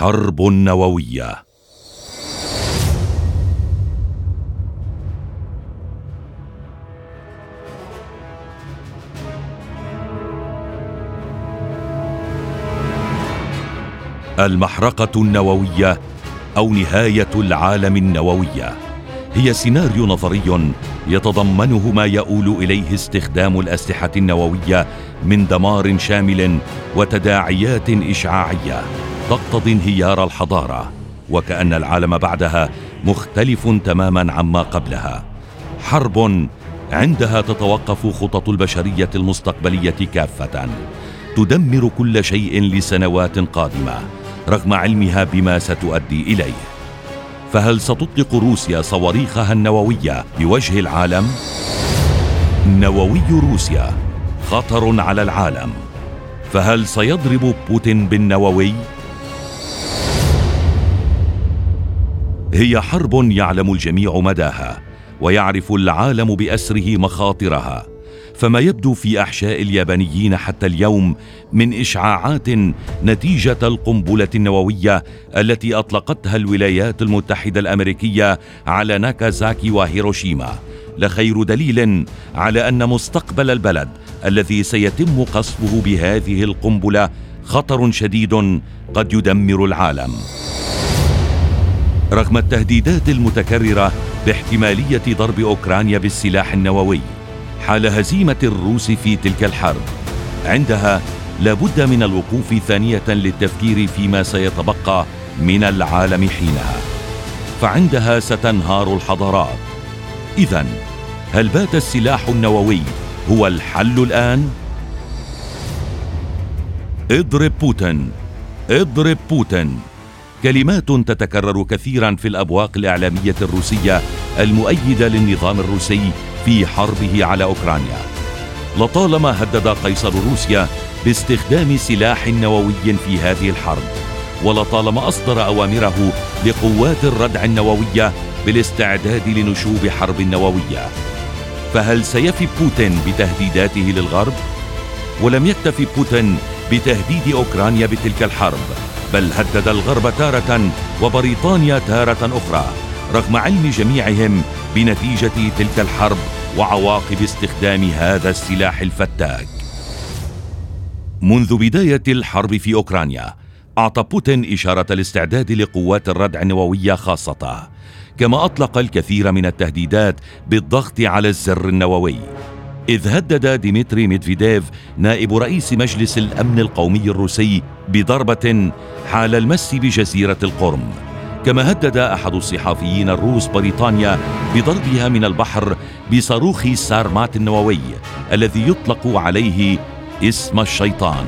الحرب النوويه المحرقة النووية أو نهاية العالم النوويه هي سيناريو نظري يتضمنه ما يؤول إليه استخدام الأسلحة النووية من دمار شامل وتداعيات إشعاعية. تقتضي انهيار الحضارة وكأن العالم بعدها مختلف تماما عما قبلها. حرب عندها تتوقف خطط البشرية المستقبلية كافة. تدمر كل شيء لسنوات قادمة رغم علمها بما ستؤدي إليه. فهل ستطلق روسيا صواريخها النووية بوجه العالم؟ نووي روسيا خطر على العالم. فهل سيضرب بوتين بالنووي؟ هي حرب يعلم الجميع مداها ويعرف العالم بأسره مخاطرها. فما يبدو في أحشاء اليابانيين حتى اليوم من إشعاعات نتيجة القنبلة النووية التي أطلقتها الولايات المتحدة الأمريكية على ناكازاكي وهيروشيما. لخير دليل على أن مستقبل البلد الذي سيتم قصفه بهذه القنبلة خطر شديد قد يدمر العالم. رغم التهديدات المتكررة باحتمالية ضرب أوكرانيا بالسلاح النووي حال هزيمة الروس في تلك الحرب عندها لابد من الوقوف ثانية للتفكير فيما سيتبقى من العالم حينها. فعندها ستنهار الحضارات. اذا هل بات السلاح النووي هو الحل الآن؟ اضرب بوتين اضرب بوتين. كلمات تتكرر كثيرا في الأبواق الإعلامية الروسية المؤيدة للنظام الروسي في حربه على أوكرانيا. لطالما هدد قيصر روسيا باستخدام سلاح نووي في هذه الحرب ولطالما أصدر أوامره لقوات الردع النووية بالاستعداد لنشوب حرب نووية. فهل سيفي بوتين بتهديداته للغرب؟ ولم يكتف بوتين بتهديد أوكرانيا بتلك الحرب. بل هدد الغرب تارة وبريطانيا تارة أخرى رغم علم جميعهم بنتيجة تلك الحرب وعواقب استخدام هذا السلاح الفتاك. منذ بداية الحرب في أوكرانيا أعطى بوتين إشارة الاستعداد لقوات الردع النووية خاصته كما أطلق الكثير من التهديدات بالضغط على الزر النووي إذ هدد ديمتري ميدفيديف نائب رئيس مجلس الأمن القومي الروسي بضربة حال المس بجزيرة القرم. كما هدد أحد الصحافيين الروس بريطانيا بضربها من البحر بصاروخ سارمات النووي الذي يطلق عليه اسم الشيطان.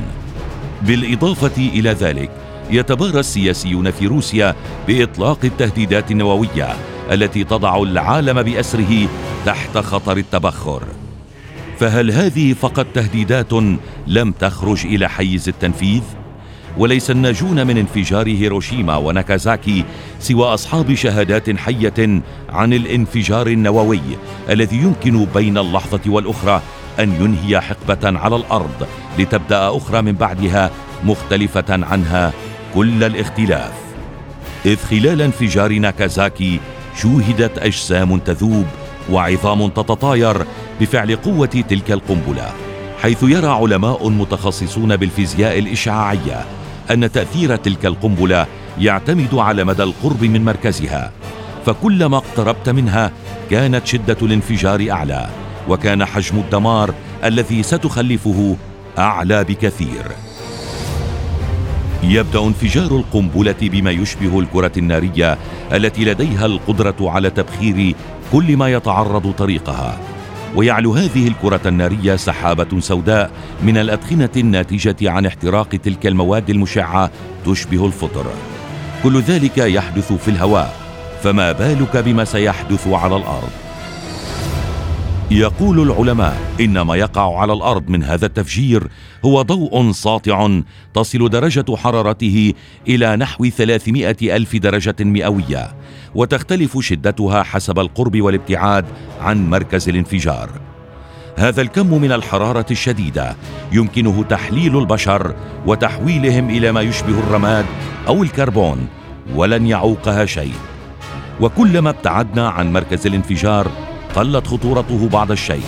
بالإضافة إلى ذلك يتبارى السياسيون في روسيا بإطلاق التهديدات النووية التي تضع العالم بأسره تحت خطر التبخر. فهل هذه فقط تهديدات لم تخرج إلى حيز التنفيذ؟ وليس الناجون من انفجار هيروشيما وناكازاكي سوى أصحاب شهادات حية عن الانفجار النووي الذي يمكن بين اللحظة والأخرى أن ينهي حقبة على الأرض لتبدأ أخرى من بعدها مختلفة عنها كل الاختلاف. إذ خلال انفجار ناكازاكي شوهدت أجسام تذوب وعظام تتطاير بفعل قوة تلك القنبلة حيث يرى علماء متخصصون بالفيزياء الإشعاعية أن تأثير تلك القنبلة يعتمد على مدى القرب من مركزها فكلما اقتربت منها كانت شدة الانفجار أعلى وكان حجم الدمار الذي ستخلفه أعلى بكثير. يبدأ انفجار القنبلة بما يشبه الكرة النارية التي لديها القدرة على تبخير كل ما يتعرض طريقها. ويعلو هذه الكرة النارية سحابة سوداء من الأدخنة الناتجة عن احتراق تلك المواد المشعة تشبه الفطر. كل ذلك يحدث في الهواء فما بالك بما سيحدث على الأرض؟ يقول العلماء ان ما يقع على الأرض من هذا التفجير هو ضوء ساطع تصل درجة حرارته إلى نحو 300 ألف درجة مئوية وتختلف شدتها حسب القرب والابتعاد عن مركز الانفجار. هذا الكم من الحرارة الشديدة يمكنه تحليل البشر وتحويلهم إلى ما يشبه الرماد أو الكربون ولن يعوقها شيء. وكلما ابتعدنا عن مركز الانفجار قلت خطورته بعض الشيء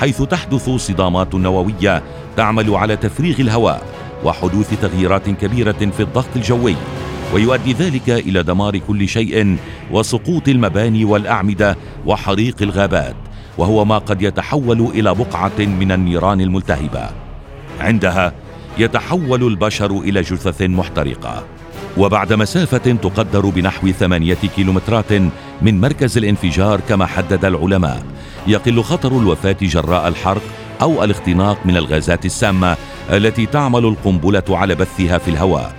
حيث تحدث صدامات نوويه تعمل على تفريغ الهواء وحدوث تغييرات كبيرة في الضغط الجوي ويؤدي ذلك إلى دمار كل شيء وسقوط المباني والأعمدة وحريق الغابات وهو ما قد يتحول إلى بقعة من النيران الملتهبة. عندها يتحول البشر إلى جثث محترقة. وبعد مسافة تقدر بنحو ثمانية كيلومترات من مركز الانفجار كما حدد العلماء. يقل خطر الوفاة جراء الحرق أو الاختناق من الغازات السامة التي تعمل القنبلة على بثها في الهواء.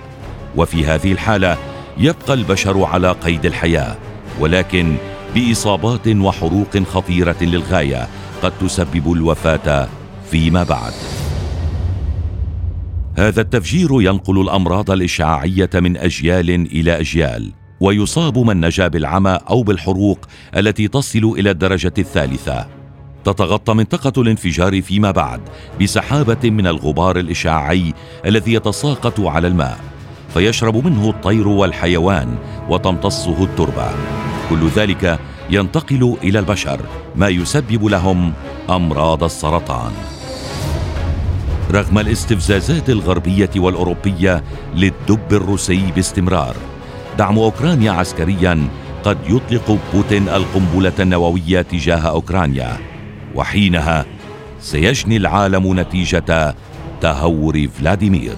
وفي هذه الحالة يبقى البشر على قيد الحياة ولكن بإصابات وحروق خطيرة للغاية قد تسبب الوفاة فيما بعد. هذا التفجير ينقل الأمراض الإشعاعية من أجيال إلى أجيال. ويصاب من نجا بالعمى أو بالحروق التي تصل إلى الدرجة الثالثة. تتغطى منطقة الانفجار فيما بعد بسحابة من الغبار الإشعاعي الذي يتساقط على الماء فيشرب منه الطير والحيوان وتمتصه التربة. كل ذلك ينتقل إلى البشر ما يسبب لهم أمراض السرطان. رغم الاستفزازات الغربية والأوروبية للدب الروسي باستمرار دعم أوكرانيا عسكريا قد يطلق بوتين القنبلة النووية تجاه أوكرانيا وحينها سيجني العالم نتيجة تهور فلاديمير.